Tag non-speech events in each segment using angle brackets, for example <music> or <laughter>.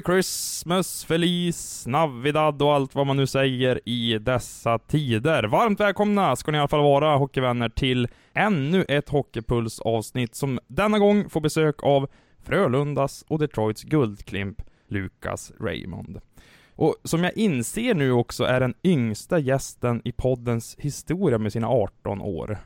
Merry Christmas, Feliz Navidad och allt vad man nu säger i dessa tider. Varmt välkomna ska ni i alla fall vara, hockeyvänner, till ännu ett Hockeypuls-avsnitt som denna gång får besök av Frölundas och Detroits guldklimp, Lukas Raymond. Och som jag inser nu också är den yngsta gästen i poddens historia med sina 18 år.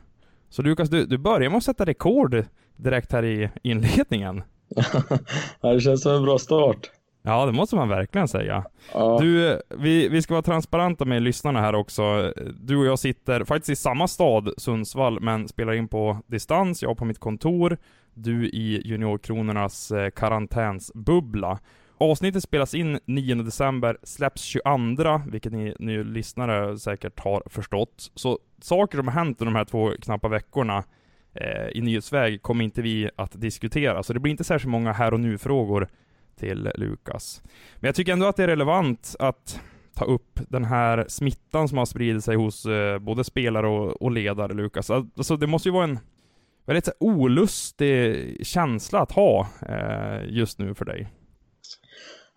Så Lukas, du, du börjar med att sätta rekord direkt här i inledningen. <laughs> ja, det känns som en bra start. Ja, det måste man verkligen säga. Ja. Du, vi, vi ska vara transparenta med lyssnarna här också. Du och jag sitter faktiskt i samma stad, Sundsvall, men spelar in på distans. Jag på mitt kontor, du i Juniorkronornas eh, karantänsbubbla. Avsnittet spelas in 9 december, släpps 22, vilket ni, ni lyssnare säkert har förstått. Så saker som har hänt under de här två knappa veckorna eh, i nyhetsväg kommer inte vi att diskutera, så det blir inte särskilt många här och nu-frågor till Lukas. Men jag tycker ändå att det är relevant att ta upp den här smittan som har spridit sig hos eh, både spelare och, och ledare, Lukas. Alltså det måste ju vara en väldigt olustig känsla att ha eh, just nu för dig.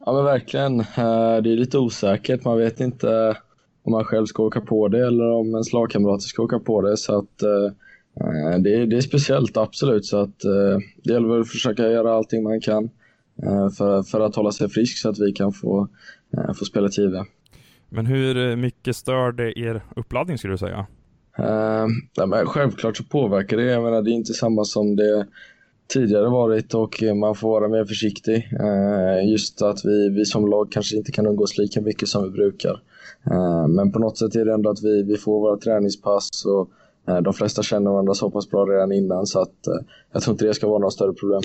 Ja men verkligen. Eh, det är lite osäkert. Man vet inte om man själv ska åka på det eller om ens lagkamrater ska åka på det. Så att eh, eh det är, det är speciellt, absolut. Så att eh, det gäller väl att försöka göra allting man kan för, för att hålla sig frisk så att vi kan få, eh, få spela till. Men hur mycket stör det er uppladdning skulle du säga? Uh, ja, men självklart så påverkar det. Jag menar, det är inte samma som det tidigare varit och man får vara mer försiktig. Uh, just att vi, vi som lag kanske inte kan umgås lika mycket som vi brukar. Uh, men på något sätt är det ändå att vi, vi får våra träningspass och de flesta känner varandra så pass bra redan innan så att jag tror inte det ska vara några större problem.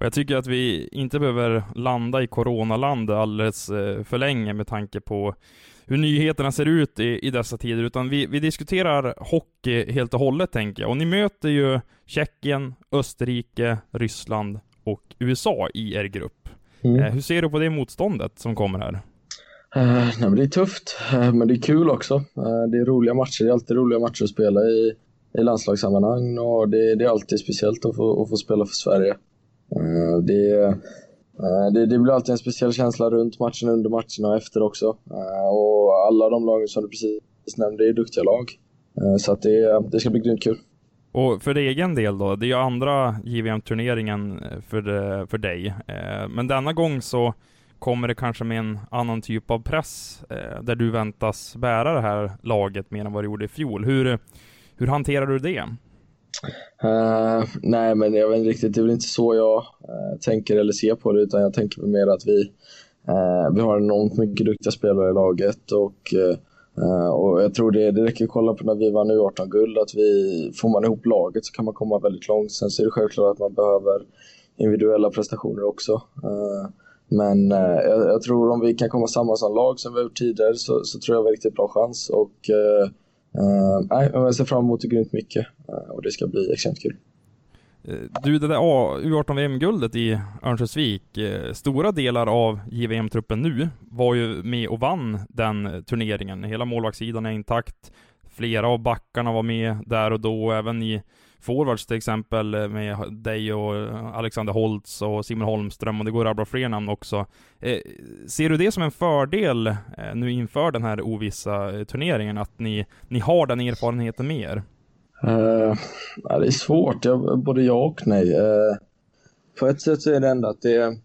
Och jag tycker att vi inte behöver landa i coronaland alldeles för länge med tanke på hur nyheterna ser ut i, i dessa tider, utan vi, vi diskuterar hockey helt och hållet tänker jag. Och ni möter ju Tjeckien, Österrike, Ryssland och USA i er grupp. Mm. Eh, hur ser du på det motståndet som kommer här? Uh, nej, men det är tufft, uh, men det är kul också. Uh, det är roliga matcher, det är alltid roliga matcher att spela i, i landslagssammanhang och det, det är alltid speciellt att få, att få spela för Sverige. Eh, det eh, det, det, blir alltid en speciell känsla runt matchen, under matcherna och efter också. Eh, och alla de lagen som du precis nämnde är duktiga lag. Så att det, det ska bli grymt kul. Och för egen del då, det är ju andra JVM-turneringen för, för dig. Men denna gång så kommer det kanske med en annan typ av press, där du väntas bära det här laget mer än vad du gjorde i fjol. Hur, hur hanterar du det? Uh, nej, men jag vet inte riktigt. Det är väl inte så jag uh, tänker eller ser på det, utan jag tänker mer att vi, uh, vi har enormt mycket duktiga spelare i laget och, och jag tror det, det räcker att kolla på när vi vann U18-guld, att vi, får man ihop laget så kan man komma väldigt långt. Sen så är det självklart att man behöver individuella prestationer också. Men jag, jag, tror om vi kan komma samman som lag som vi har gjort tidigare så, så tror jag vi har riktigt bra chans. Och, Uh, Eh, nej, jag ser fram emot det grymt mycket uh, och det ska bli extremt kul. Eh, du, det där U18 VM-guldet i Örnsköldsvik, stora delar av JVM-truppen nu var ju med och vann den turneringen. Hela målvaktssidan är intakt. Flera av backarna var med där och då, även i forwards till exempel eh, med dig och eh, Alexander Holtz och Simon Holmström och det går att rabbla fler namn också. Eh, ser du det som en fördel eh, nu inför den här ovissa eh, turneringen, att ni, ni har den erfarenheten med er? Uh, ja, det är svårt, jag, både ja och nej. Uh, på ett sätt så är det ändå att det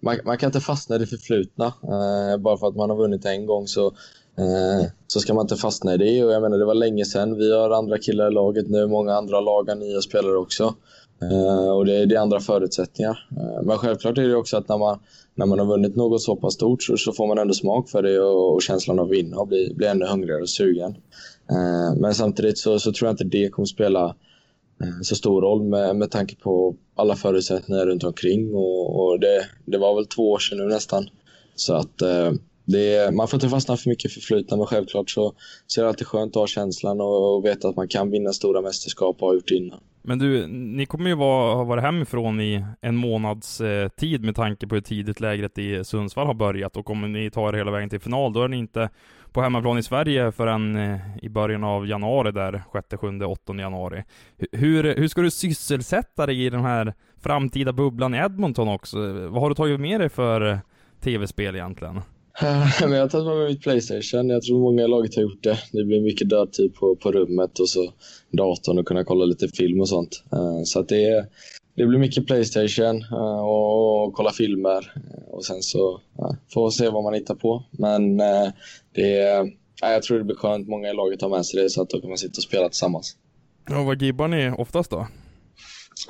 man, man kan inte fastna i det förflutna. Uh, bara för att man har vunnit en gång så Eh, så ska man inte fastna i det. Och jag menar, det var länge sedan. Vi har andra killar i laget nu. Många andra lag har nya spelare också. Eh, och det, det är andra förutsättningar. Eh, men självklart är det också att när man, när man har vunnit något så pass stort så, så får man ändå smak för det och, och känslan av att vinna och bli, bli ännu hungrigare och sugen. Men samtidigt så, så, tror jag inte det kommer spela så stor roll med, med tanke på alla förutsättningar runt omkring och, och det, det var väl två år sedan nu nästan. Så att eh, man får inte fastna för mycket förflutna, men självklart så, så är det alltid skönt att ha känslan och, och veta att man kan vinna stora mästerskap och ha gjort det innan. Men du, ni kommer ju vara, ha varit hemifrån i en månads eh, tid med tanke på hur tidigt lägret i Sundsvall har börjat och om ni tar er hela vägen till final, då är ni inte på hemmaplan i Sverige förrän eh, i början av januari där, 6, 7, 8 januari. Hur, hur ska du sysselsätta dig i den här framtida bubblan i Edmonton också? Vad har du tagit med dig för eh, tv-spel egentligen? <laughs> Men jag har tagit med mig mitt Playstation. Jag tror många i laget har gjort det. Det blir mycket dödtid på, på rummet och så datorn och kunna kolla lite film och sånt. Eh, så att det, det blir mycket Playstation eh, och, och, kolla filmer. Eh, och sen så får vi se vad man hittar på. Men det, jag tror det blir skönt. Många i laget har med sig det så att då kan man sitta och spela tillsammans. Ja, vad gibbar ni oftast då?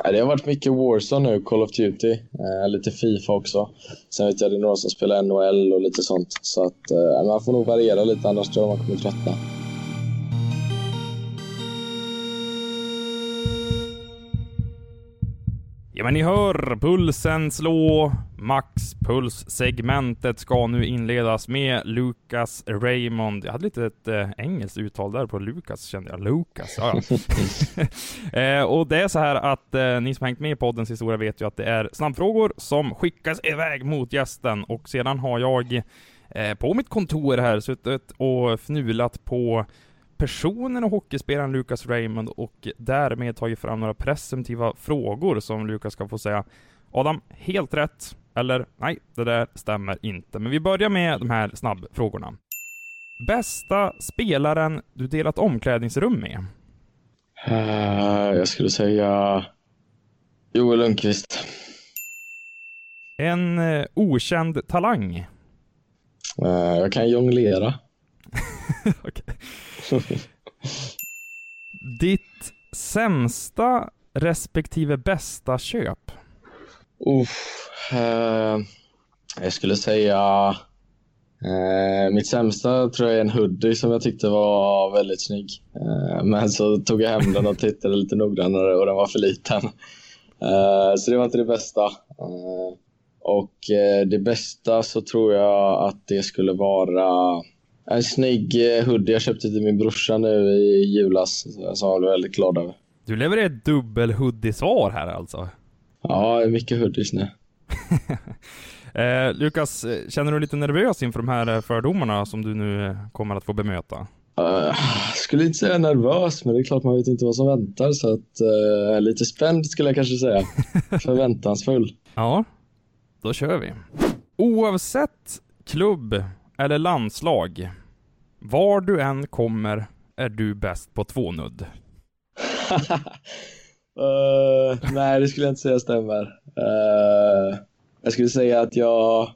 Det har varit mycket Warzone nu, Call of Duty, eh, lite Fifa också. Sen vet jag det är några som spelar NHL och lite sånt. Så att eh, man får nog variera lite annars tror jag man kommer tröttna. Men ni hör pulsen slå. Maxpuls-segmentet ska nu inledas med Lucas Raymond. Jag hade lite ett äh, engelskt uttal där på Lucas kände jag. Lucas, ja. <laughs> eh, och det är så här att eh, ni som hängt med i poddens historia vet ju att det är snabbfrågor som skickas iväg mot gästen och sedan har jag eh, på mitt kontor här suttit och fnulat på personen och hockeyspelaren Lucas Raymond och därmed tagit fram några presumtiva frågor som Lucas ska få säga Adam, helt rätt. Eller nej, det där stämmer inte. Men vi börjar med de här snabbfrågorna. Bästa spelaren du delat omklädningsrum med? Uh, jag skulle säga Joel Lundqvist. En uh, okänd talang? Uh, jag kan jonglera. <laughs> <laughs> Ditt sämsta respektive bästa köp? Uff, eh, jag skulle säga eh, mitt sämsta tror jag är en hoodie som jag tyckte var väldigt snygg. Eh, men så tog jag hem den och tittade lite noggrannare och den var för liten. Eh, så det var inte det bästa. Eh, och eh, det bästa så tror jag att det skulle vara en snygg hoodie jag köpte till min brorsa nu i julas. Som jag blev väldigt glad över. Du levererar ett dubbel hoodie-svar här alltså? Ja, mycket hoodies nu. <laughs> eh, Lukas, känner du lite nervös inför de här fördomarna som du nu kommer att få bemöta? Uh, skulle inte säga nervös, men det är klart man vet inte vad som väntar, så att uh, lite spänd skulle jag kanske säga. <laughs> Förväntansfull. Ja, då kör vi. Oavsett klubb eller landslag, var du än kommer är du bäst på tvånudd. Uh, <laughs> nej, det skulle jag inte säga stämmer. Uh, jag skulle säga att jag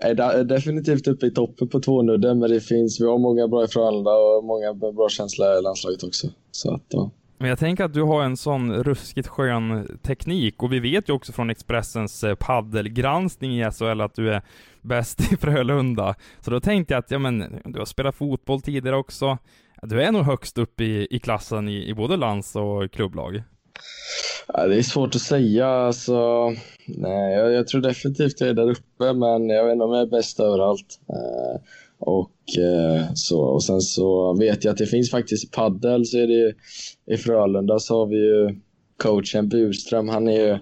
är definitivt uppe i toppen på tvånudden, men det finns, vi har många bra i Frölunda och många bra känsla i landslaget också. Så att, ja. Men jag tänker att du har en sån ruskigt skön teknik och vi vet ju också från Expressens eh, paddelgranskning i SHL att du är bäst i Frölunda. Så då tänkte jag att, ja men, du har spelat fotboll tidigare också. Du är nog högst upp i, i klassen i, i både lands och klubblag. Ja, det är svårt att säga. Alltså, nej, jag, jag, tror definitivt jag är där uppe, men jag vet inte om jag är bäst överallt. Eh, och, eh, så, och sen så vet jag att det finns faktiskt paddel så är det i Frölunda så har vi ju coachen Burström. Han är ju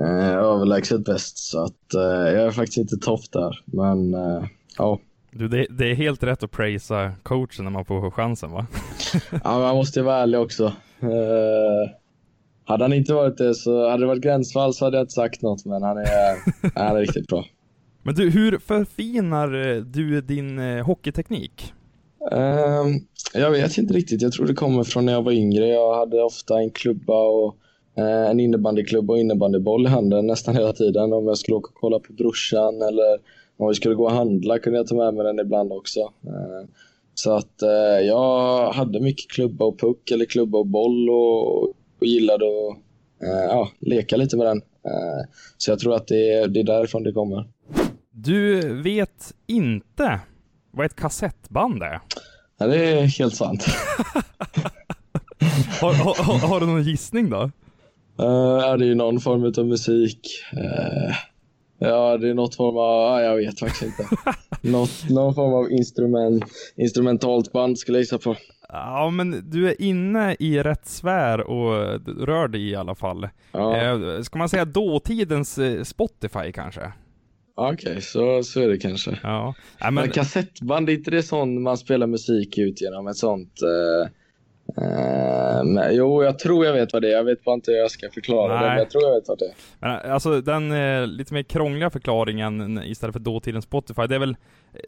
eh, överlägset bäst så att eh, jag är faktiskt inte topp där. Men eh, ja. Du, det, det, är helt rätt att prisa coachen när man får chansen va? <laughs> ja, man måste ju vara ärlig också. Eh, hade han inte varit det så hade det varit gränsfall så hade jag inte sagt något, men han är, <laughs> han är riktigt bra. Men du, hur förfinar eh, du din eh, hockeyteknik? Um, jag vet inte riktigt. Jag tror det kommer från när jag var yngre. Jag hade ofta en klubba och en innebandyklubba och innebandyboll i handen nästan hela tiden. Om jag skulle åka och kolla på brorsan eller om vi skulle gå och handla kunde jag ta med mig den ibland också. Uh, så att uh, jag hade mycket klubba och puck eller klubba och boll och och gillade att ja, leka lite med den. Så jag tror att det är, det är därifrån det kommer. Du vet inte vad ett kassettband är? Ja, det är helt sant. <laughs> har, har, har, du någon gissning då? Uh, det är ju någon form av musik. Uh, ja, det är något form av, jag vet faktiskt inte. <laughs> något, någon form av instrument, instrumentalt band skulle jag gissa på. Ja, men du är inne i rätt sfär och rör dig i alla fall. Ja. Eh, ska man säga dåtidens Spotify kanske? Okej, okay, så, så är det kanske. Ja. ja men... men kassettband, är inte det sånt man spelar musik ut genom ett sånt? Uh, uh, men, jo, jag tror jag vet vad det är. Jag vet bara inte hur jag ska förklara Nej. det, men jag tror jag vet vad det är. Men, alltså den uh, lite mer krångliga förklaringen istället för dåtidens Spotify, det är väl,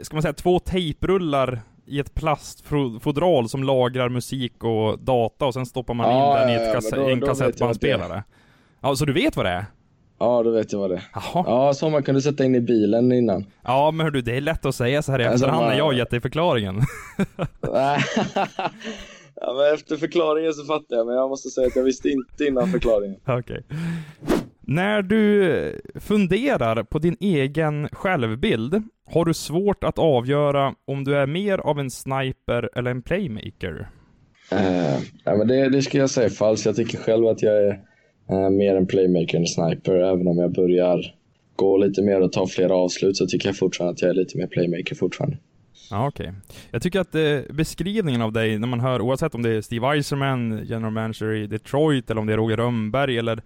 ska man säga, två tejprullar i ett plastfodral som lagrar musik och data och sen stoppar man ja, in den i ett kass då, en kassettbandspelare. Ja, så du vet vad det är? Ja, då vet jag vad det är. Jaha. Ja, som man kunde sätta in i bilen innan. Ja, men hördu, det är lätt att säga så här i efterhand när jag gett dig förklaringen. <laughs> ja, men efter förklaringen så fattar jag, men jag måste säga att jag visste inte innan förklaringen. <laughs> Okej. Okay. När du funderar på din egen självbild, har du svårt att avgöra om du är mer av en sniper eller en playmaker? Uh, ja, men det, det skulle jag säga falskt. Jag tycker själv att jag är Uh, mer en playmaker än sniper. Även om jag börjar gå lite mer och ta fler avslut så tycker jag fortfarande att jag är lite mer playmaker fortfarande. Ja, okej. Okay. Jag tycker att eh, beskrivningen av dig, när man hör, oavsett om det är Steve Eiserman, general manager i Detroit, eller om det är Roger Rönnberg, eller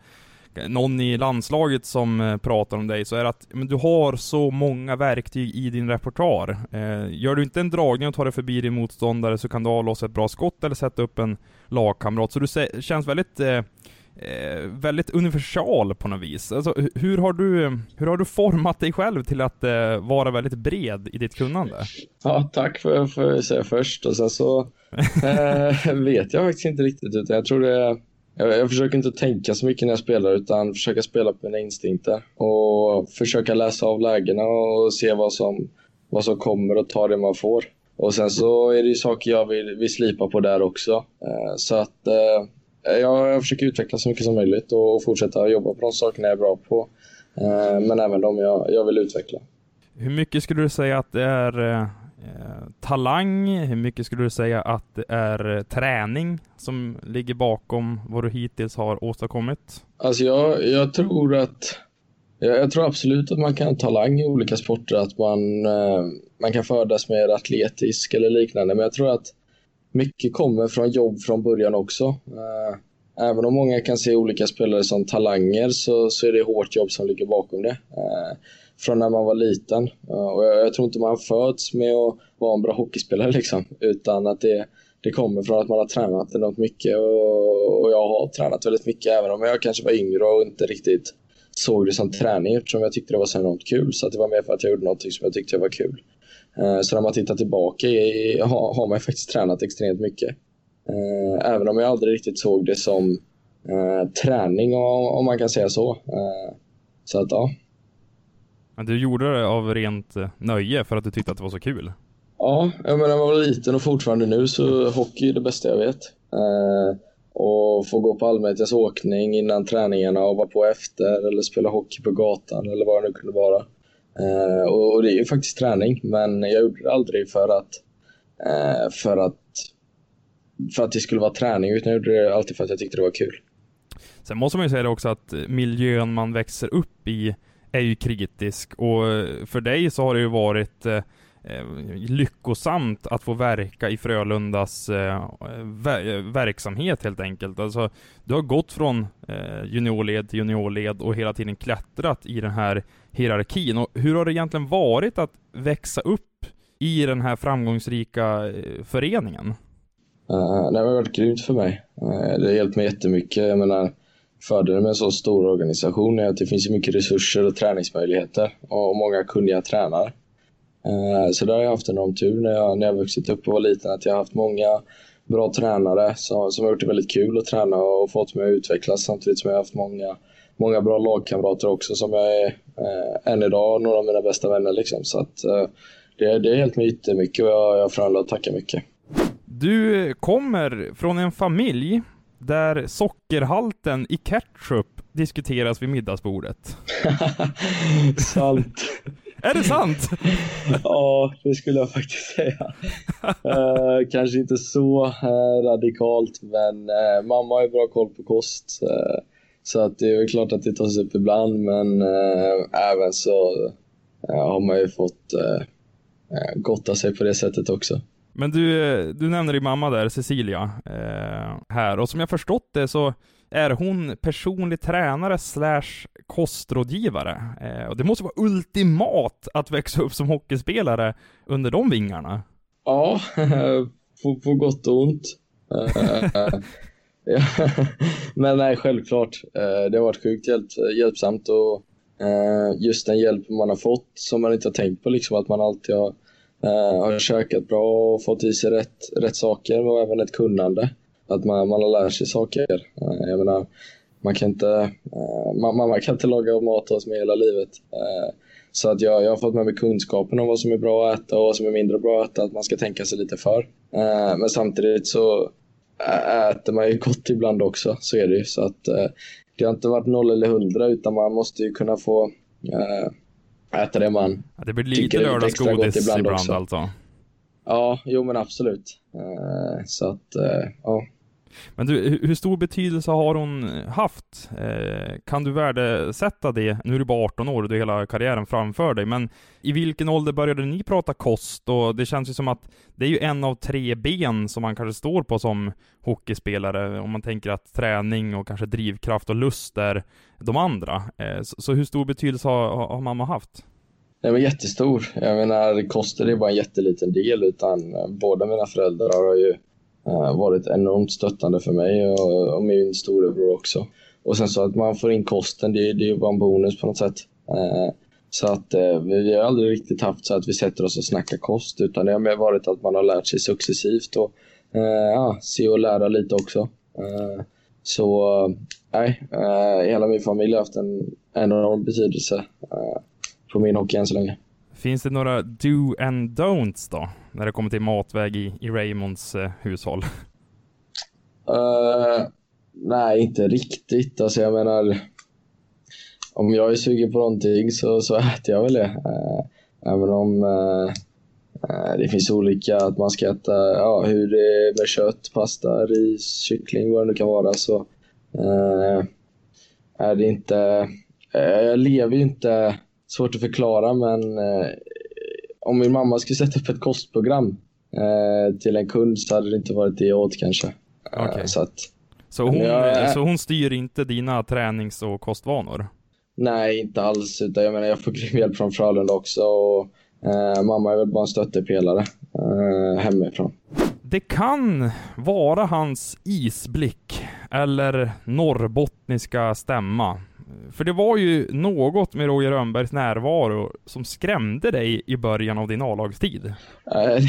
någon i landslaget som eh, pratar om dig, så är det att men du har så många verktyg i din repertoar. Eh, gör du inte en dragning och tar dig förbi din motståndare så kan du avlossa ett bra skott eller sätta upp en lagkamrat. Så du känns väldigt eh, eh, väldigt universal på något vis. Alltså, hur, har du, hur har du format dig själv till att eh, vara väldigt bred i ditt kunnande? Ja, tack för, för att säga först och sen så <laughs> eh, vet jag faktiskt inte riktigt utan jag tror det jag, jag försöker inte tänka så mycket när jag spelar utan försöka spela på mina instinkter och försöka läsa av lägena och se vad som, vad som kommer och ta det man får. Och sen så är det ju saker jag vill, vill slipa på där också. Eh, så att eh, Eh, jag försöker utveckla så mycket som möjligt och fortsätta jobba på de sakerna jag är bra på. Eh, men även de jag, jag vill utveckla. Hur mycket skulle du säga att det är eh, talang? Hur mycket skulle du säga att det är träning som ligger bakom vad du hittills har åstadkommit? Alltså jag, jag tror att jag, jag, tror absolut att man kan ha talang i olika sporter, att man, man kan födas mer atletisk eller liknande. Men jag tror att mycket kommer från jobb från början också. Eh, även om många kan se olika spelare som talanger så, så är det hårt jobb som ligger bakom det. Eh, från när man var liten. Eh, och jag, jag tror inte man föds med att vara en bra hockeyspelare liksom, utan att det, det kommer från att man har tränat enormt mycket och, och jag har tränat väldigt mycket även om jag kanske var yngre och inte riktigt såg det som träning eftersom jag tyckte det var så enormt kul. Så att det var mer för att jag gjorde något som jag tyckte var kul. Eh, så när man tittar tillbaka har man faktiskt tränat extremt mycket. Eh, även om jag aldrig riktigt såg det som eh, träning om man kan säga så. Så att ja. Men du gjorde det av rent nöje för att du tyckte att det var så kul? Ja, jag menar, när jag var liten och fortfarande nu så hockey är det bästa jag vet. och få gå på allmänhetens åkning innan träningarna och vara på efter eller spela hockey på gatan eller vad det nu kunde vara. Eh, och, det är ju faktiskt träning, men jag gjorde det aldrig för att, eh, för att för att det skulle vara träning, utan jag gjorde det alltid för att jag tyckte det var kul. Sen måste man ju säga det också att eh, miljön man växer upp i är ju kritisk och för dig så har det ju varit eh, lyckosamt att få verka i Frölundas eh, ver verksamhet helt enkelt. Alltså, du har gått från eh, juniorled till juniorled och hela tiden klättrat i den här hierarkin. Och hur har det egentligen varit att växa upp i den här framgångsrika eh, föreningen? Uh, det har varit grymt för mig. Uh, det har hjälpt mig jättemycket. Jag menar, fördelen med en så stor organisation är att det finns mycket resurser och träningsmöjligheter och många kunniga tränare. Uh, så där har jag haft enorm tur när jag, när jag vuxit upp och var liten, att jag har haft många bra tränare som, som har gjort det väldigt kul att träna och fått mig att utvecklas samtidigt som jag har haft många många bra lagkamrater också som jag är eh, än idag några av mina bästa vänner. Liksom. Så att, eh, det, det är helt med jättemycket och jag, jag får att tacka mycket. Du kommer från en familj där sockerhalten i ketchup diskuteras vid middagsbordet. <laughs> Sant. Är det sant? <laughs> ja, det skulle jag faktiskt säga. uh, kanske inte så uh, radikalt, men uh, mamma har ju bra koll på kost. Så att det är klart att det tas upp ibland, men även så har man ju fått gotta sig på det sättet också. Men du, du nämner din mamma där, Cecilia, här, och som jag förstått det så är hon personlig tränare slash kostrådgivare. Eh, och det måste vara ultimat att växa upp som hockeyspelare under de vingarna. Ja, <laughs> på, på gott och ont. Eh, <laughs> men nej, självklart. Eh, det har varit sjukt hjälp, eh, hjälpsamt och eh, just den hjälp man har fått som man inte har tänkt på, liksom att man alltid har, har käkat bra och fått i sig rätt, rätt saker och även ett kunnande att man, man har lärt sig saker. Jag menar, man kan inte, man, man kan inte laga mat åt mig hela livet. Så att jag, jag har fått med mig kunskapen om vad som är bra att äta och vad som är mindre bra att äta, att man ska tänka sig lite för. Men samtidigt så äter man ju gott ibland också, så är det ju. Så att det har inte varit noll eller hundra utan man måste ju kunna få äta det man ja, Det blir lite lördagsgodis ibland, ibland också. alltså? Ja, jo men absolut. Så att, ja. Men du, hur stor betydelse har hon eh, haft? Eh, kan du värdesätta det? Nu är du bara 18 år och du har hela karriären framför dig, men i vilken ålder började ni prata kost? Och det känns ju som att det är ju en av tre ben som man kanske står på som hockeyspelare, om man tänker att träning och kanske drivkraft och lust är de andra. Eh, så, så, hur stor betydelse har, har mamma haft? Den var jättestor. Jag menar, kosten är bara en jätteliten del, utan eh, båda mina föräldrar har ju Eh, varit enormt stöttande för mig och, och min storebror också. Och sen så att man får in kosten, det, det är ju bara en bonus på något sätt. Eh, så att eh, vi har aldrig riktigt haft så att vi sätter oss och snackar kost, utan det har mer varit att man har lärt sig successivt och ja, se och lära lite också. så nej, hela min familj har haft en enorm betydelse på min hockey än så länge. Finns det några do and don'ts då, när det kommer till matväg i, i Raymonds eh, hushåll? Uh, <laughs> nej, inte riktigt. Alltså jag menar, om jag är sugen på någonting så, så äter jag väl det. Uh, även om uh, det finns olika, att man ska äta ja, hur det är med kött, pasta, ris, kyckling, vad det nu kan vara, så är det inte... jag lever ju inte svårt att förklara men eh, om min mamma skulle sätta upp ett kostprogram eh, till en kund så hade det inte varit det jag åt kanske. Eh, okay. så, att, så, hon, jag, så hon styr inte dina tränings och kostvanor? Nej, inte alls. Utan jag menar, jag får grym <laughs> hjälp från Frölunda också. Och, eh, mamma är väl bara en stöttepelare eh, hemifrån. Det kan vara hans isblick eller norrbottniska stämma för det var ju något med Roger Rönnbergs närvaro som skrämde dig i början av din A-lagstid. Nej,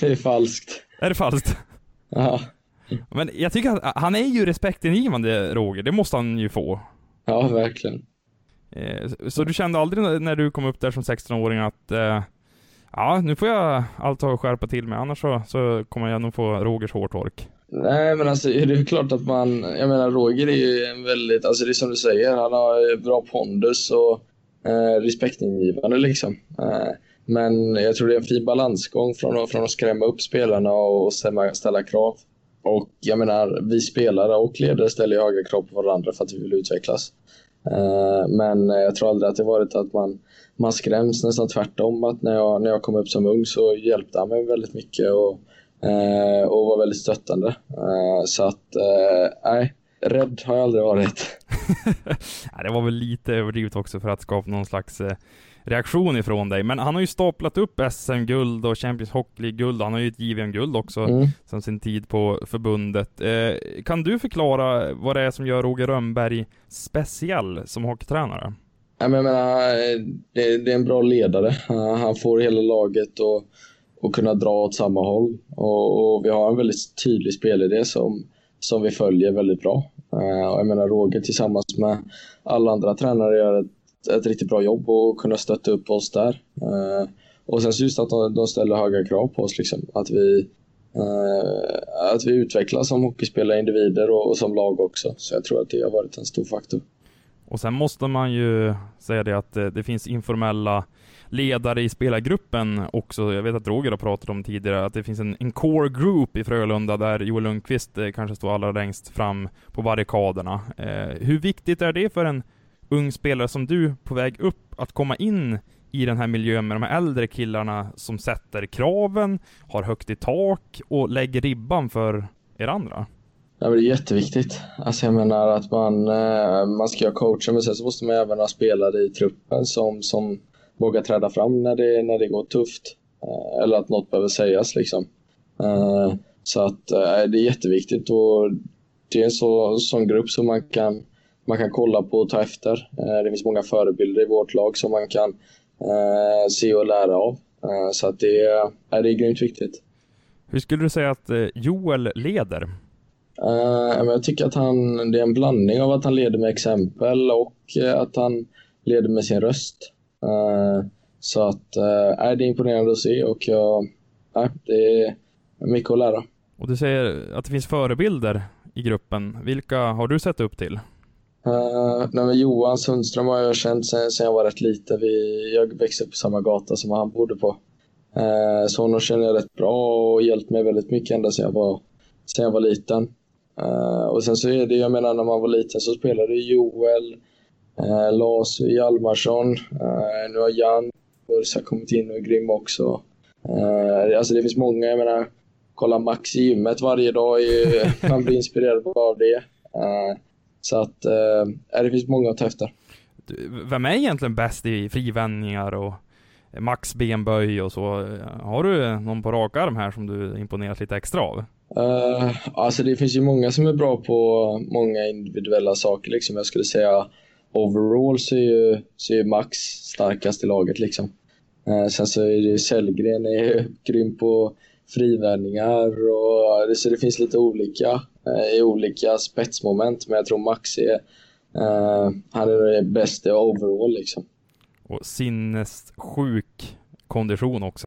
det är falskt. Är det falskt? Ja. Men jag tycker att han är ju respektingivande, Roger. Det måste han ju få. Ja, verkligen. Eh, så du kände aldrig när du kom upp där som 16-åring att eh, ja, nu får jag allt att skärpa till mig, annars så, så kommer jag nog få Rogers hårtork. Nej, men alltså <laughs> det är klart att man, jag menar Roger är ju en väldigt, alltså det är som du säger, han har bra pondus och eh, respektingivande liksom. Eh, men jag tror det är en fin balansgång från, från att skrämma upp spelarna och ställa, ställa krav. Och jag menar, vi spelare och ledare ställer ju höga krav på varandra för att vi vill utvecklas. Eh, men jag tror aldrig att det varit att man, man skräms, nästan tvärtom. Att när jag, när jag kom upp som ung så hjälpte han mig väldigt mycket. Och, Eh, och var väldigt stöttande. Eh, så att, eh, nej, rädd har jag aldrig varit. <laughs> det var väl lite överdrivet också för att skapa någon slags reaktion ifrån dig. Men han har ju staplat upp SM-guld och Champions Hockey League-guld. Han har ju ett JVM-guld också mm. sen sin tid på förbundet. Eh, kan du förklara vad det är som gör Roger Rönnberg speciell som hockeytränare? Jag menar, det, det är en bra ledare. Han får hela laget och och kunna dra åt samma håll. Och, och vi har en väldigt tydlig spelidé som, som vi följer väldigt bra. Uh, och jag menar Roger tillsammans med alla andra tränare gör ett, ett riktigt bra jobb och kunna stötta upp oss där. Uh, och sen just att de, de, ställer höga krav på oss. Liksom. Att, vi, uh, att vi utvecklas som hockeyspelare, individer och, och, som lag också. Så jag tror att det har varit en stor faktor. Och sen måste man ju säga det att eh, det, finns informella ledare i spelargruppen också. Jag vet att Roger har pratat om tidigare att det finns en, en core group i Frölunda där Joel Lundqvist eh, kanske står allra längst fram på barrikaderna. Eh, hur viktigt är det för en ung spelare som du på väg upp att komma in i den här miljön med de här äldre killarna som sätter kraven, har högt i tak och lägger ribban för er andra? Det är jätteviktigt. Alltså jag menar att man, eh, man ska ha coacher men sen så måste man även ha spelare i truppen som, som vågar träda fram när det, när det går tufft. Eh, eller att något behöver sägas liksom. Eh, så att det är jätteviktigt och det är en så, sån grupp som man kan, man kan kolla på och ta efter. Det finns många förebilder i vårt lag som man kan se och lära av. Så att det, är, det är grymt viktigt. Hur skulle du säga att Joel leder? Uh, jag tycker att han, det är en blandning av att han leder med exempel och uh, att han leder med sin röst. Uh, så att uh, det är imponerande att se och jag, det är mycket att lära. Och du säger att det finns förebilder i gruppen. Vilka har du sett upp till? Uh, nej, Johan Sundström har jag känt sen jag var rätt liten. Jag växte upp på samma gata som han bodde på. Uh, så honom känner jag rätt bra och hjälpt mig väldigt mycket ända sedan jag var, sedan jag var liten. Uh, och sen så är det, jag menar när man var liten så spelade Joel, uh, Lars Hjalmarsson, uh, nu har Jan Bursa kommit in och är grym också. Uh, alltså det finns många, jag menar, kolla Max i gymmet varje dag, är, <laughs> man blir inspirerad av det. Uh, så att uh, det finns många att ta efter. Vem är egentligen bäst i frivändningar och max benböj och så? Har du någon på rak arm här som du imponerat lite extra av? Uh, alltså det finns ju många som är bra på många individuella saker. Liksom. Jag skulle säga overall så är ju, så är Max starkast i laget. Liksom. Uh, sen så är det Sellgren är grym på frivändningar och det, så det finns lite olika uh, i olika spetsmoment. Men jag tror Max är, han är bäst i overall liksom. Och sinnessjuk kondition också.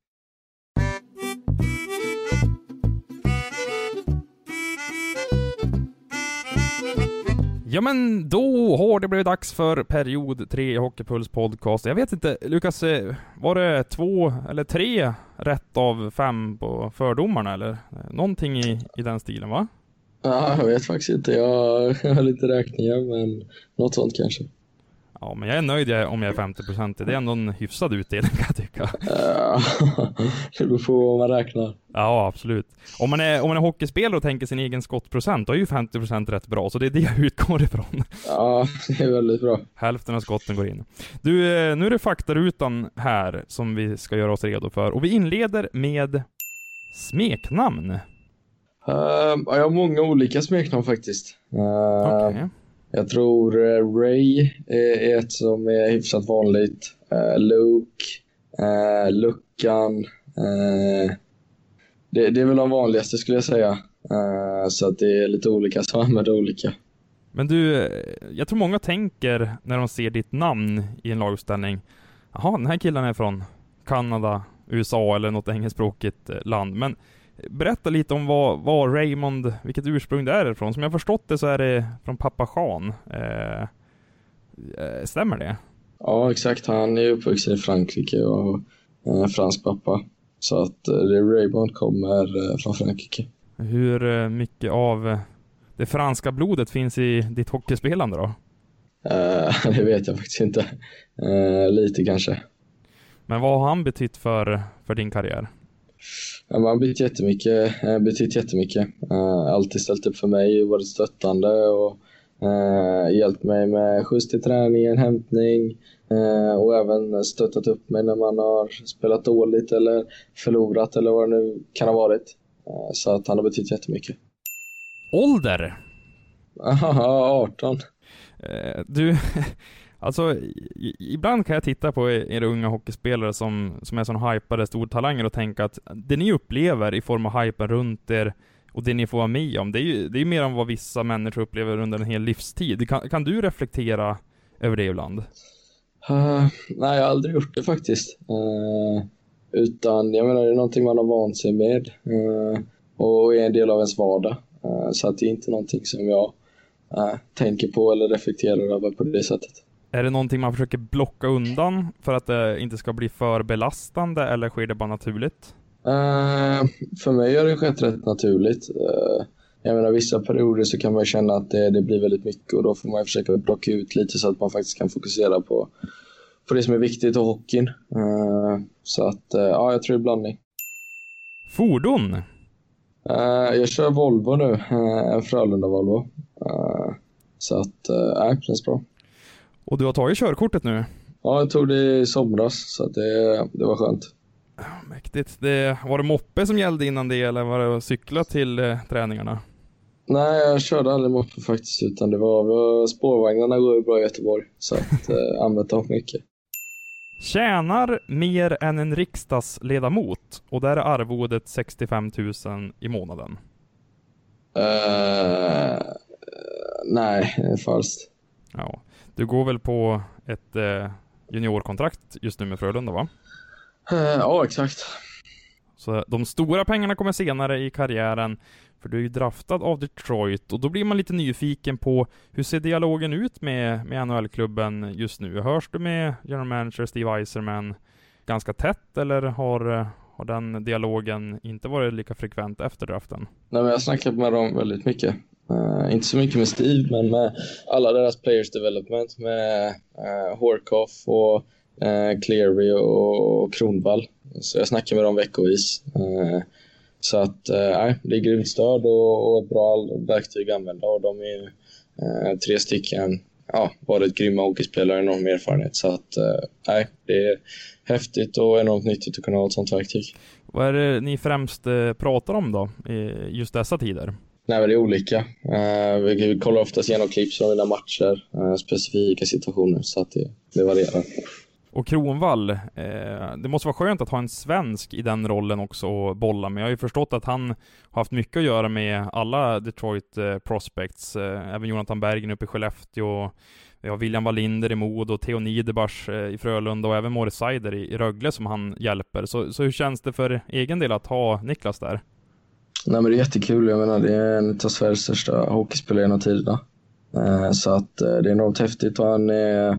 Ja men då har det blivit dags för period 3 i Hockeypuls podcast. Jag vet inte, Lukas, eh, var det två eller tre rätt av fem på fördomarna eller? Eh, någonting i, i den stilen va? Ja, jag vet faktiskt inte. Jag har <laughs> lite räkningar men något sånt kanske. Ja, men jag är nöjd om jag är 50% Det är ändå en hyfsad utdelning <laughs> kan jag tycka. <laughs> det beror på vad man räknar. Ja, absolut. Om man är, om man är hockeyspelare och tänker sin egen skottprocent, då är ju 50% rätt bra, så det är det jag utgår ifrån. Ja, det är väldigt bra. Hälften av skotten går in. Du, eh, nu är det faktarutan här som vi ska göra oss redo för, och vi inleder med smeknamn. Uh, jag har många olika smeknamn faktiskt. Uh, okay. Jag tror uh, Ray är ett som är hyfsat vanligt. Uh, Luke, uh, Luckan. Det, det, är väl de vanligaste skulle jag säga. så att det är lite olika <laughs> som använder olika. Men du, jag tror många tänker när de ser ditt namn i en laguppställning. Jaha, den här killen är från Kanada, USA eller något engelskspråkigt land. Men Berätta lite om vad, vad Raymond, vilket ursprung det är ifrån. Som jag förstått det så är det från pappa Jean. Eh, eh, stämmer det? Ja, exakt. Han är uppvuxen i Frankrike och är fransk pappa. Så att eh, Raymond kommer eh, från Frankrike. Hur eh, mycket av det franska blodet finns i ditt hockeyspelande då? Uh, <laughs> det vet jag faktiskt inte. Uh, lite kanske. Men vad har han betytt för, för din karriär? Han har betytt jättemycket. Betytt jättemycket. Alltid ställt upp för mig, varit stöttande och Eh, hjälpt mig med skjuts till träningen, hämtning eh, och även stöttat upp mig när man har spelat dåligt eller förlorat eller vad det nu kan ha varit. Eh, så att han har betytt jättemycket. Ålder? <laughs> Aha, 18. Eh, du, <laughs> alltså ibland kan jag titta på era unga hockeyspelare som, som är sån hypade stortalanger och tänka att det ni upplever i form av hypen runt er och det ni får vara med om, det är ju det är mer än vad vissa människor upplever under en hel livstid. Kan, kan du reflektera över det ibland? Uh, nej, jag har aldrig gjort det faktiskt. Uh, utan jag menar, det är någonting man har vant sig med uh, och är en del av ens vardag. så att det är inte någonting som jag tänker på eller reflekterar över på det sättet. Är det någonting man försöker blocka undan för att det inte ska bli för belastande eller sker det bara naturligt? Uh, för mig har det skett rätt naturligt. Uh, jag menar, vissa perioder så kan man känna att det, det, blir väldigt mycket och då får man försöka plocka ut lite så att man faktiskt kan fokusera på, på det som är viktigt och hockeyn. Uh, så att, ja, jag tror det är blandning. Fordon? jag kör Volvo nu, en Frölunda-Volvo. så att, nej, det känns bra. Och du har tagit körkortet nu? Ja, jag tog det i somras, så det, det var skönt. Mäktigt. Det, var det moppe som gällde innan det eller var det att cykla till eh, träningarna? Nej, jag körde aldrig moppe faktiskt utan det var, var spårvagnarna går ju bra i Göteborg så att <laughs> eh, använt dem mycket. Tjänar mer än en riksdagsledamot och där är arvodet 65 000 i månaden. Uh, nej, det är falskt. Ja. Du går väl på ett eh, juniorkontrakt just nu med Frölunda va? Eh, ja, exakt. Så de stora pengarna kommer senare i karriären, för du är ju draftad av Detroit och då blir man lite nyfiken på hur ser dialogen ut med, med NHL-klubben just nu? Hörs du med general manager Steve Eiserman ganska tätt eller har, har den dialogen inte varit lika frekvent efter draften? Nej, men jag har snackat med dem väldigt mycket. Uh, inte så mycket med Steve, men med alla deras players development, med uh, Horkoff och uh, Cleary och Kronvall. Så jag snackar med dem veckovis. Uh, så att eh, det är grymt stöd och, och ett bra verktyg att använda och de är ju tre stycken ja, varit grymma hockeyspelare, enorm erfarenhet. Så att nej, det är häftigt och enormt nyttigt att kunna ha ett sånt verktyg. Vad är det ni främst pratar om då, i just dessa tider? Nej, men det är olika. Uh, vi kollar oftast igenom klipp från mina matcher, uh, specifika situationer, så att det, det varierar. Och Kronvall, eh, det måste vara skönt att ha en svensk i den rollen också att bolla med. Jag har ju förstått att han har haft mycket att göra med alla Detroit eh, prospects, eh, även Jonathan Bergen uppe i Skellefteå, vi har William Wallinder i Mod och Theo Niederbach eh, i Frölunda och även Moritz Seider i, i Rögle som han hjälper. Så, så hur känns det för egen del att ha Niklas där? Nej men det är jättekul, jag menar det är en av Sveriges största hockeyspelare genom tiderna. Eh, så att eh, det är enormt häftigt och han är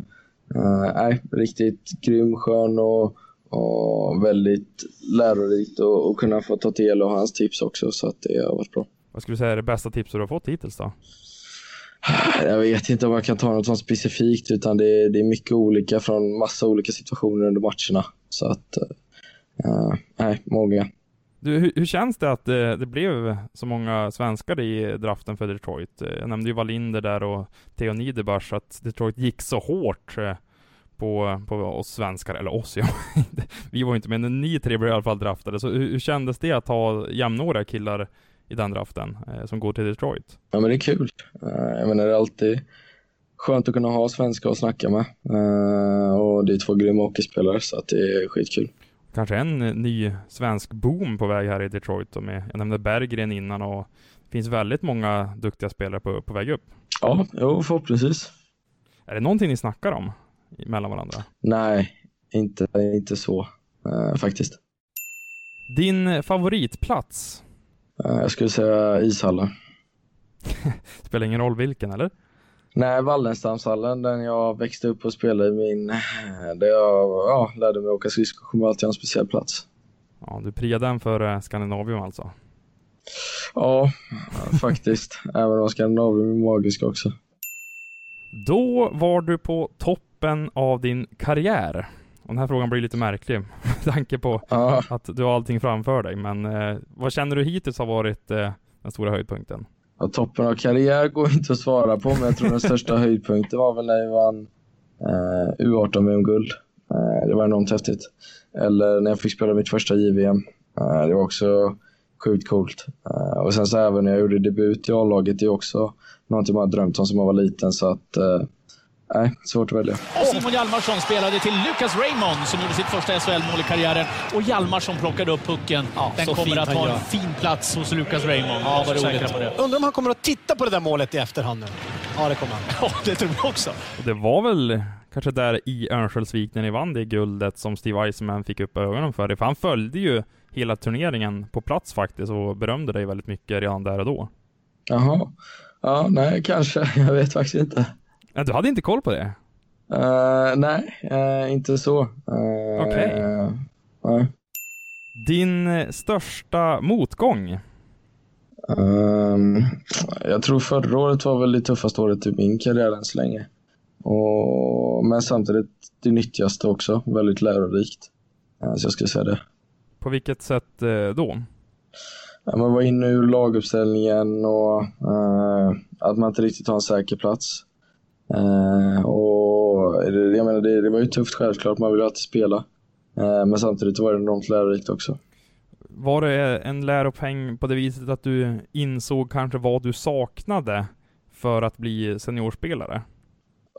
Uh, nej, riktigt grym, skön och, och väldigt lärorikt att kunna få ta del av hans tips också så att det har varit bra. Vad skulle du säga är det bästa tipset du har fått hittills då? Jag vet inte om jag kan ta något sånt specifikt utan det är, det är mycket olika från massa olika situationer under matcherna. Så att, nej, många. Du, hur, hur, känns det att det, det, blev så många svenskar i draften för Detroit? Eh, jag nämnde ju Wallinder där och Theo Niederbach, att Detroit gick så hårt eh, på, på oss svenskar, eller oss <laughs> ja. Vi var ju inte med, men ni tre blev i alla fall draftade. Så hur, hur kändes det att ha jämnåriga killar i den draften, eh, som går till Detroit? Ja men det är kul. Uh, jag menar det är alltid skönt att kunna ha svenskar att snacka med. Uh, och det är två grymma hockeyspelare, så att det är skitkul kanske en ny svensk boom på väg här i Detroit. Och med, jag nämnde Berggren innan och det finns väldigt många duktiga spelare på, på väg upp. Ja, jo, förhoppningsvis. Är det någonting ni snackar om mellan varandra? Nej, inte, inte så uh, faktiskt. Din favoritplats? Uh, jag skulle säga ishallen. <laughs> Spelar ingen roll vilken, eller? Nej, Wallenstamshallen, den jag växte upp och spelade i min, där jag ja, lärde mig åka skridskor, kommer alltid ha en speciell plats. Ja, du priade den för eh, Skandinavium alltså? Ja, <laughs> faktiskt. Även om Skandinavium är magisk också. Då var du på toppen av din karriär. Och den här frågan blir lite märklig <laughs> med tanke på ja. att du har allting framför dig. Men eh, vad känner du hittills har varit eh, den stora höjdpunkten? Ja, toppen av karriär går inte att svara på, men jag tror den största <laughs> höjdpunkten var väl när vi vann eh, U18-VM-guld. Eh, det var enormt häftigt. Eller när jag fick spela mitt första JVM. Eh, det var också sjukt coolt. Eh, och sen så även när jag gjorde debut i A-laget, det är också någonting man har drömt om som man var liten. Så att, eh, Nej, svårt att välja. Och Simon Hjalmarsson spelade till Lucas Raymond som gjorde sitt första SHL-mål i karriären. Och Hjalmarsson plockade upp pucken. Ja, Den kommer att ha en fin plats hos Lucas Raymond. Ja, vad roligt. Undrar om han kommer att titta på det där målet i efterhand nu? Ja, det kommer han. <laughs> Ja, det tror jag också. Det var väl kanske där i Örnsköldsvik när ni vann det guldet som Steve Eisenman fick upp ögonen för det. För han följde ju hela turneringen på plats faktiskt och berömde dig väldigt mycket redan där och då. Jaha. Ja, nej, kanske. <laughs> Jag vet faktiskt inte. Ja, du hade inte koll på det? Uh, nej, uh, inte så. Uh, Okej. Okay. Din största motgång? Um, jag tror förra året var väl det tuffaste året i min karriär än så länge. Och, men samtidigt det nyttigaste också, väldigt lärorikt. Så jag skulle säga det. På vilket sätt då? Ja, man var inne ur laguppställningen och att man inte riktigt har en säker plats. Uh, och jag menar, det, det, var ju tufft självklart, man vill ju alltid spela. Uh, men samtidigt var det enormt lärorikt också. Var det en läropeng på det viset att du insåg kanske vad du saknade för att bli seniorspelare?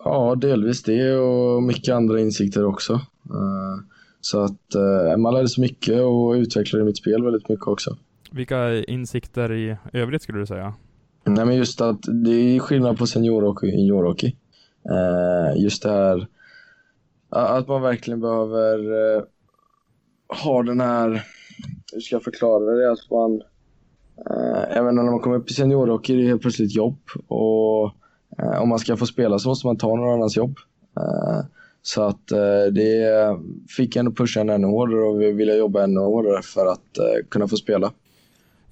Ja, delvis det och mycket andra insikter också. Uh, så att man lärde sig mycket och utvecklade mitt spel väldigt mycket också. Vilka insikter i övrigt skulle du säga? Nej, men just att det är skillnad på seniorhockey och juniorhockey. Eh, just det här att man verkligen behöver eh, ha den här, hur ska jag förklara det, att man eh, Även när man kommer upp i seniorhockey är det helt plötsligt jobb och om man ska få spela så måste man ta någon annans jobb. Så att det fick ändå pusha en ännu hårdare och vi ville jobba ännu hårdare för att kunna få spela.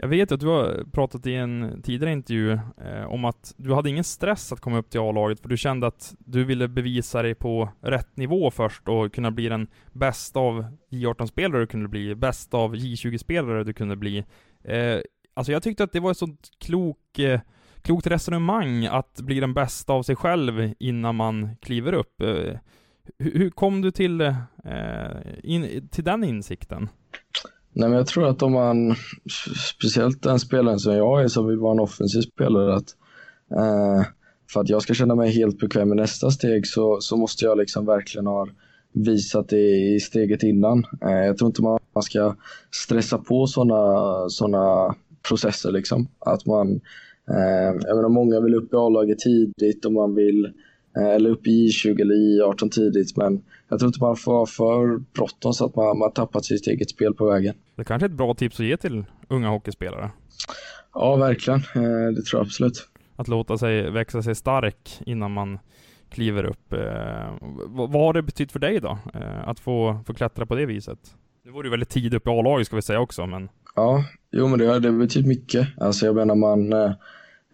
Jag vet att du har pratat i en tidigare intervju eh, om att du hade ingen stress att komma upp till A-laget, för du kände att du ville bevisa dig på rätt nivå först och kunna bli den bästa av J18-spelare du kunde bli, bästa av J20-spelare du kunde bli. Eh, alltså jag tyckte att det var ett sånt klok, eh, klokt resonemang att bli den bästa av sig själv innan man kliver upp. Eh, hur kom du till, eh, in, till den insikten? Nej, men jag tror att om man, speciellt den spelaren som jag är som vill vara en offensiv spelare, att eh, för att jag ska känna mig helt bekväm med nästa steg så, så måste jag liksom verkligen ha visat det i steget innan. Eh, jag tror inte man, man ska stressa på sådana såna processer liksom. Att man, eh, jag menar många vill upp i A-laget tidigt och man vill Eh, eller upp i I20 eller I18 tidigt. Men jag tror inte man får vara för bråttom så att man, man tappat sitt eget spel på vägen. Det kanske är ett bra tips att ge till unga hockeyspelare? Ja, verkligen. Eh, det tror jag absolut. Att låta sig växa sig stark innan man kliver upp. Eh, vad har det betytt för dig då? Att få, få klättra på det viset? Nu var du väldigt tidigt upp i A-laget ska vi säga också, men... Ja, jo men det har det betytt mycket. Alltså jag menar man Eh,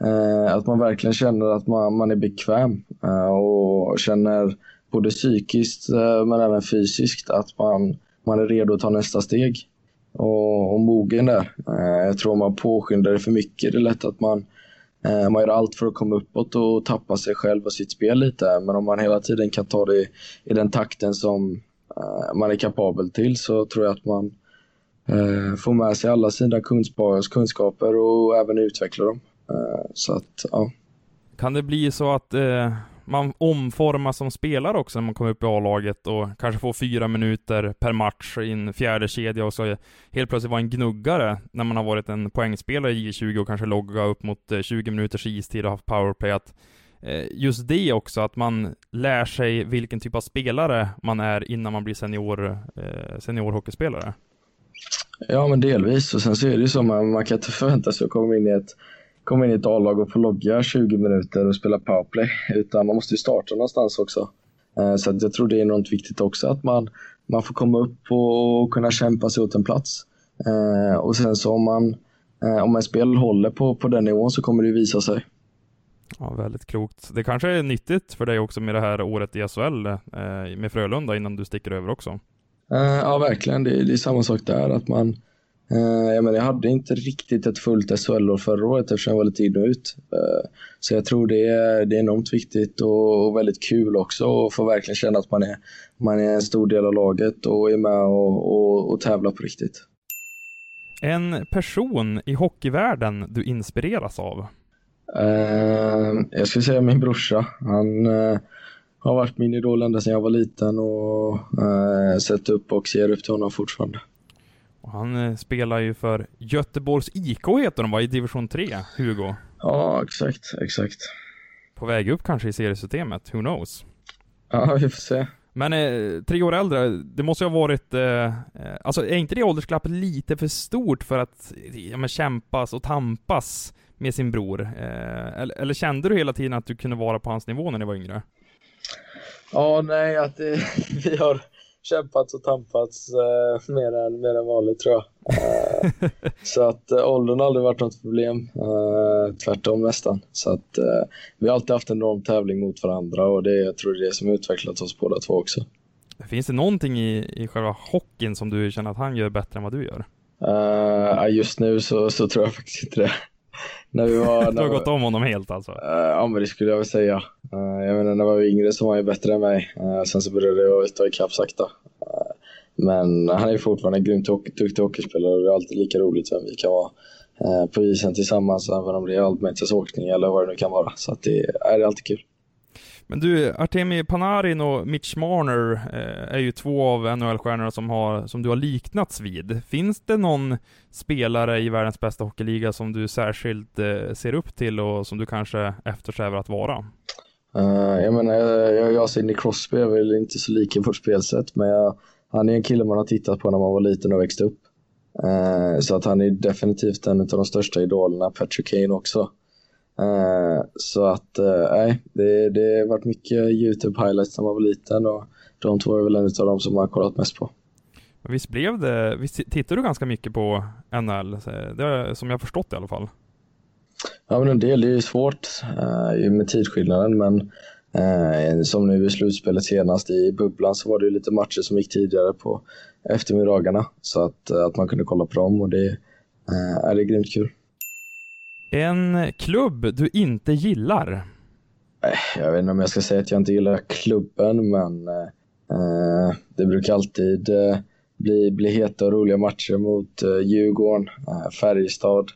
Eh, att man verkligen känner att man, man är bekväm eh, och känner både psykiskt eh, men även fysiskt att man, man är redo att ta nästa steg och, och mogen där. jag tror om man påskyndar det för mycket det är lätt att man, man gör allt för att komma uppåt och tappa sig själv och sitt spel lite. Men om man hela tiden kan ta det i den takten som man är kapabel till så tror jag att man får med sig alla sina kunskaper och även utveckla dem. Eh, så att, ja. Kan det bli så att eh, man omformas som spelare också när man kommer upp i A-laget och kanske får fyra minuter per match i en fjärde kedja och så helt plötsligt vara en gnuggare när man har varit en poängspelare i J20 och kanske logga upp mot 20 eh, minuters istid och haft powerplay. Att, eh, just det också, att man lär sig vilken typ av spelare man är innan man blir senior, eh, seniorhockeyspelare. Ja, men delvis. Och sen så är det ju så, man, man kan inte förvänta sig att komma in i ett komma in i ett A-lag och få logga 20 minuter och spela powerplay. Utan man måste ju starta någonstans också. Eh, så jag tror det är enormt viktigt också att man, man får komma upp och kunna kämpa sig åt en plats. Eh, och sen så om man, eh, om en spel håller på, på den nivån så kommer det visa sig. Ja, väldigt klokt. Det kanske är nyttigt för dig också med det här året i SHL med Frölunda innan du sticker över också? Ja, verkligen. Det är, det är samma sak där. Att man, jag, menar, jag hade inte riktigt ett fullt SHL-år förra året eftersom jag var lite in och ut. Uh, så jag tror det är, det är enormt viktigt och, väldigt kul också att få verkligen känna att man är, man är en stor del av laget och är med och, och, och tävlar på riktigt. En person i hockeyvärlden du inspireras av? Uh, jag skulle säga min brorsa. Han har varit min idol ända sedan jag var liten och sett upp och ser upp till honom fortfarande. Och han eh, spelar ju för Göteborgs IK heter de va, i division 3, Hugo? Ja, exakt, exakt. På väg upp kanske i seriesystemet, who knows? Ja, vi får se. Men eh, tre år äldre, det måste ju ha varit, eh, eh alltså är inte det åldersglappet lite för stort för att ja, men, kämpas och tampas med sin bror? Eh, eller, eller, kände du hela tiden att du kunde vara på hans nivå när ni var yngre? Ja, nej, att det, <laughs> vi har kämpats och tampats eh, <laughs> mer, än, mer än vanligt tror jag. Eh, <laughs> så att eh, åldern har aldrig varit något problem, eh, tvärtom nästan. Så att eh, vi har alltid haft en enorm tävling mot varandra och det jag tror det är det som utvecklat oss båda två också. Finns det någonting i, i själva hockeyn som du känner att han gör bättre än vad du gör? Uh, just nu så, så tror jag faktiskt inte det när vi var, <laughs> du har gått om honom helt alltså? Uh, ja men det skulle jag väl säga. Uh, jag menar när jag var yngre så var han ju bättre än mig. Uh, sen så började jag ta ikapp sakta. men han är fortfarande en grymt duktig hockeyspelare och det är alltid lika roligt vem vi kan vara på isen tillsammans även om det är allmänhetsåkning eller vad det nu kan vara. Så att det, är alltid kul. Men du, Artemi Panarin och Mitch Marner eh, är ju två av NHL-stjärnorna som, som du har liknats vid. Finns det någon spelare i världens bästa hockeyliga som du särskilt eh, ser upp till och som du kanske eftersträvar att vara? Uh, jag menar, eh, jag, jag och Sidney Crosby är väl inte så lika i vårt spelsätt, men jag, han är en kille man har tittat på när man var liten och växte upp. Uh, så att han är definitivt en av de största idolerna, Patrick Kane också. Uh, så att, uh, nej, det, det har varit mycket YouTube-highlights när man var liten och de två är väl en av de som man har kollat mest på. Visst blev det, visst tittar du ganska mycket på NHL? Det är, som jag förstått i alla fall. Ja, men en del, det är ju svårt uh, med tidsskillnaden, men uh, som nu i slutspelet senast i bubblan så var det ju lite matcher som gick tidigare på eftermiddagarna så att, att man kunde kolla på dem och det, uh, är det grymt kul. En klubb du inte gillar? Jag vet inte om jag ska säga att jag inte gillar klubben, men eh, det brukar alltid eh, bli, bli heta och roliga matcher mot eh, Djurgården, eh, Färjestad,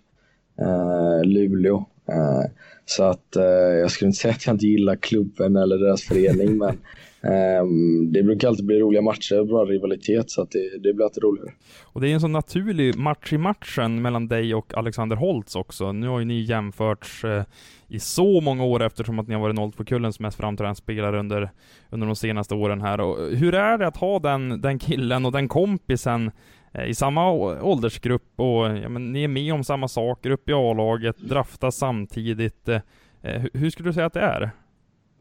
eh, Luleå. Eh, så att eh, jag skulle inte säga att jag inte gillar klubben eller deras förening, men <laughs> Ehm, det brukar alltid bli roliga matcher bra rivalitet, så att det, det blir alltid roligare. Och det är en sån naturlig match i matchen mellan dig och Alexander Holtz också. Nu har ju ni jämförts eh, i så många år eftersom att ni har varit 02-kullens mest framträdande spelare under, under de senaste åren här. Och hur är det att ha den, den killen och den kompisen eh, i samma åldersgrupp och ja, men, ni är med om samma saker, upp i A-laget, draftas samtidigt. Eh, hur skulle du säga att det är?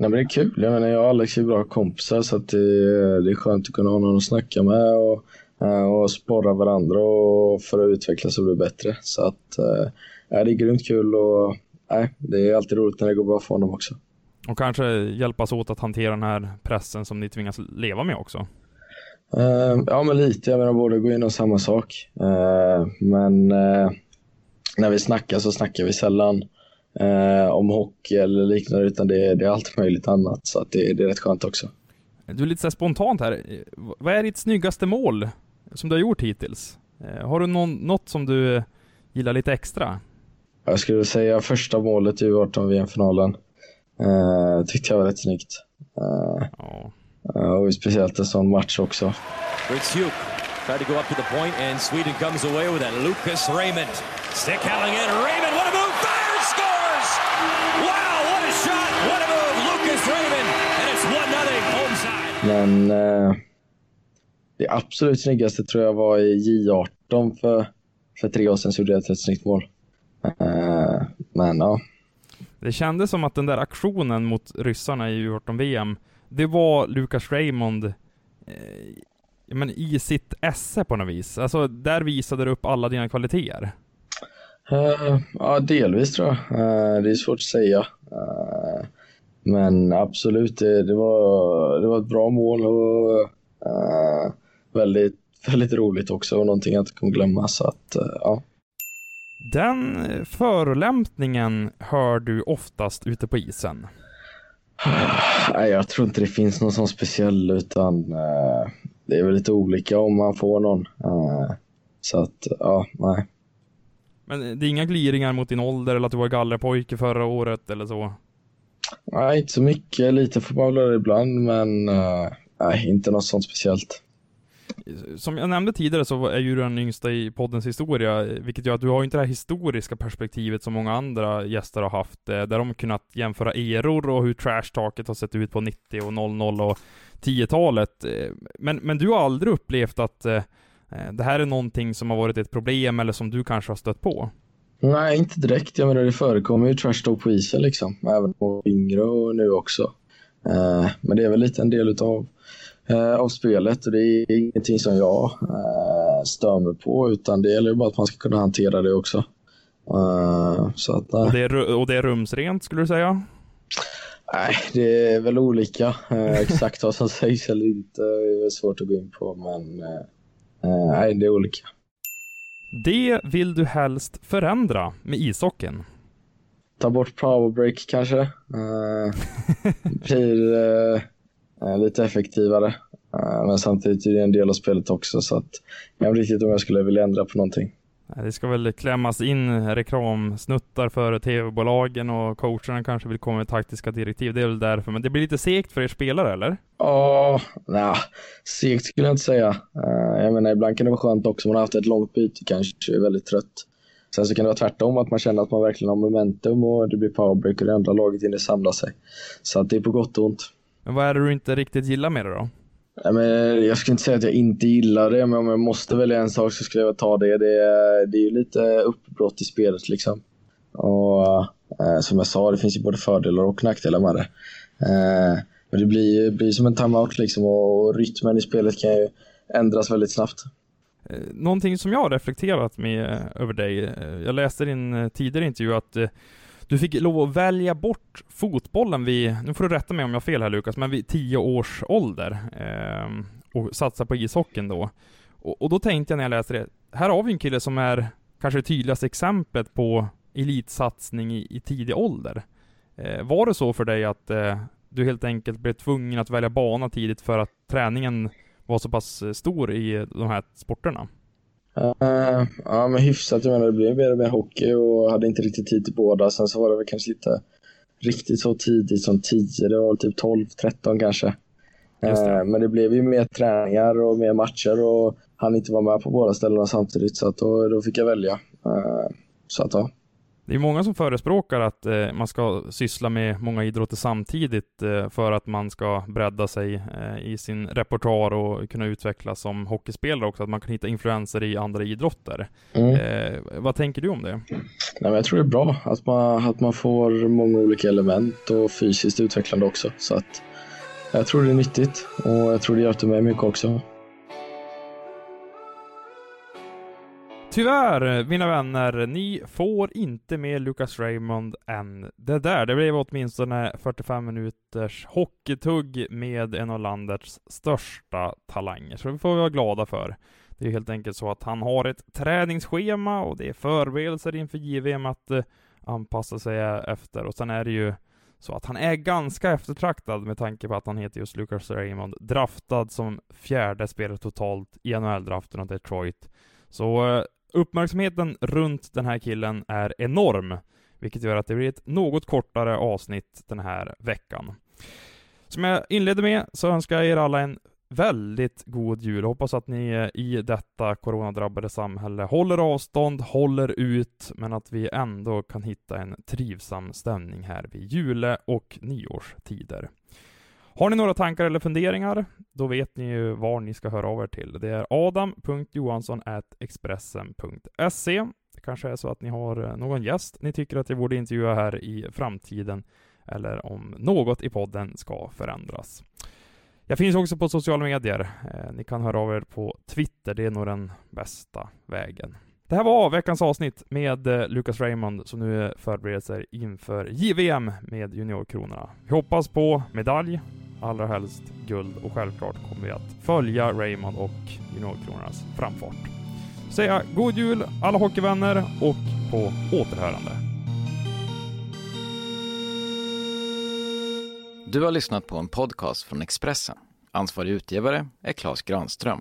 Nej, men det är kul. Jag, menar, jag och Alex är bra kompisar så att det, det är skönt att kunna ha någon att snacka med och, eh, och sporra varandra och för att utvecklas och bli bättre. Så att äh, det är grymt kul och äh, det är alltid roligt när det går bra för honom också. Och kanske hjälpas åt att hantera den här pressen som ni tvingas leva med också? Uh, ja, men lite. Jag menar, båda går igenom samma sak. Uh, men uh, när vi snackar så snackar vi sällan eh, om hockey eller liknande, utan det, det är allt möjligt annat. Så att det, det är rätt skönt också. Du är lite så spontant här. Vad är ditt snyggaste mål som du har gjort hittills? Eh, har du någon, något som du gillar lite extra? Jag skulle säga första målet i U18-VM-finalen. Eh, tyckte jag var rätt snyggt. Eh, oh. och speciellt en sån match också. Fritz Hugh tried to go up to the point and Sweden comes away with it. Lucas Raymond. Stick in. Raymond, Men eh, det absolut snyggaste tror jag var i J18 för, för tre år sedan så gjorde jag ett rätt snyggt mål. Eh, men ja. Det kändes som att den där aktionen mot ryssarna i U18-VM, det var Lucas Raymond eh, men i sitt esse på något vis. Alltså, där visade du upp alla dina kvaliteter. Uh, ja, delvis tror jag. Uh, det är svårt att säga. Uh, men absolut, det, det, var, det var ett bra mål och uh, väldigt väldigt roligt också och någonting jag inte kommer glömma. Så att, eh, ja. Den förolämpningen hör du oftast ute på isen? Nej, jag tror inte det finns någon sån speciell utan eh, det är väl lite olika om man får någon. Så att, ja, nej. Men det är inga gliringar mot din ålder eller att du var gallerpojke förra året eller så? Nej, inte så mycket. Lite får ibland, men eh, nej, inte något sånt speciellt. Som jag nämnde tidigare så är ju du den yngsta i poddens historia, vilket gör att du har inte det här historiska perspektivet som många andra gäster har haft, eh, där de kunnat jämföra eror och hur trash-taket har sett ut på 90 och 00 och 10-talet. Eh, men, men du har aldrig upplevt att det här är någonting som har varit ett problem eller som du kanske har stött på? Nej, inte direkt. Jag menar, det förekommer ju trash talk på isen liksom. Även på yngre och nu också. Eh, men det är väl lite en del utav, eh, av spelet och det är ingenting som jag eh, stör mig på utan det gäller bara att man ska kunna hantera det också. Eh, så att, och, det är, och det är rumsrent skulle du säga? Nej, det är väl olika. Eh, <laughs> exakt vad som sägs eller inte är svårt att gå in på men eh, nej, det är olika. Det vill du helst förändra med ishockeyn? Ta bort powerbreak kanske. Uh, <laughs> blir uh, lite effektivare. Uh, men samtidigt är det en del av spelet också så att jag vet inte riktigt om jag skulle vilja ändra på någonting. Det ska väl klämmas in reklamsnuttar för tv-bolagen och coacherna kanske vill komma med taktiska direktiv. Det är väl därför. Men det blir lite segt för er spelare, eller? Ja, nej, segt skulle jag inte säga. Uh, jag menar, ibland kan det vara skönt också man har haft ett långt byte, kanske är väldigt trött. Sen så kan det vara tvärtom, att man känner att man verkligen har momentum och det blir powerbreak och det andra laget hinner samla sig. Så att det är på gott och ont. Men vad är det du inte riktigt gillar med det då? Men jag skulle inte säga att jag inte gillar det, men om jag måste välja en sak så skulle jag ta det. Det är, det är lite uppbrott i spelet liksom. Och eh, som jag sa, det finns ju både fördelar och nackdelar med det. Eh, men det blir, blir som en timeout liksom och, och rytmen i spelet kan ju ändras väldigt snabbt. Eh, någonting som jag har reflekterat med eh, över dig, eh, jag läste i din tidigare intervju att du fick lov att välja bort fotbollen vid, nu får du rätta mig om jag har fel här Lukas, men vid tio års ålder. Eh, och satsa på ishockeyn då. Och, och, då tänkte jag när jag läste det, här har vi en kille som är kanske det tydligaste exemplet på elitsatsning i, i tidig ålder. Eh, var det så för dig att eh, du helt enkelt blev tvungen att välja bana tidigt för att träningen var så pass eh, stor i de här sporterna? Uh, ja, men hyfsat. Jag menar, det blev mer och mer hockey och hade inte riktigt tid till båda. Sen så var det väl kanske lite riktigt så tidigt som 10. Det var typ 12, 13 kanske. Uh, men det blev ju mer träningar och mer matcher och han inte var med på båda ställena samtidigt så att då, då fick jag välja. Uh, så att ja. Det är många som förespråkar att eh, man ska syssla med många idrotter samtidigt eh, för att man ska bredda sig eh, i sin repertoar och kunna utvecklas som hockeyspelare också, att man kan hitta influenser i andra idrotter. Mm. Eh, vad tänker du om det? Nej, jag tror det är bra att man, att man får många olika element och fysiskt utvecklande också. Så att jag tror det är nyttigt och jag tror det hjälpte mig mycket också. Tyvärr, mina vänner, ni får inte med Lucas Raymond än det där. Det blev åtminstone 45 minuters hockeytugg med en av landets största talanger, så det får vi vara glada för. Det är helt enkelt så att han har ett träningsschema och det är förberedelser inför JVM att eh, anpassa sig efter och sen är det ju så att han är ganska eftertraktad med tanke på att han heter just Lucas Raymond, draftad som fjärde spelare totalt i NHL-draften av Detroit. Så eh, Uppmärksamheten runt den här killen är enorm, vilket gör att det blir ett något kortare avsnitt den här veckan. Som jag inledde med så önskar jag er alla en väldigt god jul. Hoppas att ni i detta coronadrabbade samhälle håller avstånd, håller ut, men att vi ändå kan hitta en trivsam stämning här vid jule och nyårstider. Har ni några tankar eller funderingar? Då vet ni ju var ni ska höra av er till. Det är adam.johansson.expressen.se. Det kanske är så att ni har eh, någon gäst ni tycker att jag borde intervjua här i framtiden, eller om något i podden ska förändras. Jag finns också på sociala medier. Eh, ni kan höra av er på Twitter, det är nog den bästa vägen. Det här var veckans avsnitt med eh, Lucas Raymond som nu förbereder sig inför JVM med juniorkronorna. Vi hoppas på medalj allra helst guld och självklart kommer vi att följa Raymond och juniorkronornas framfart. Säga god jul alla hockeyvänner och på återhörande. Du har lyssnat på en podcast från Expressen. Ansvarig utgivare är Klas Granström.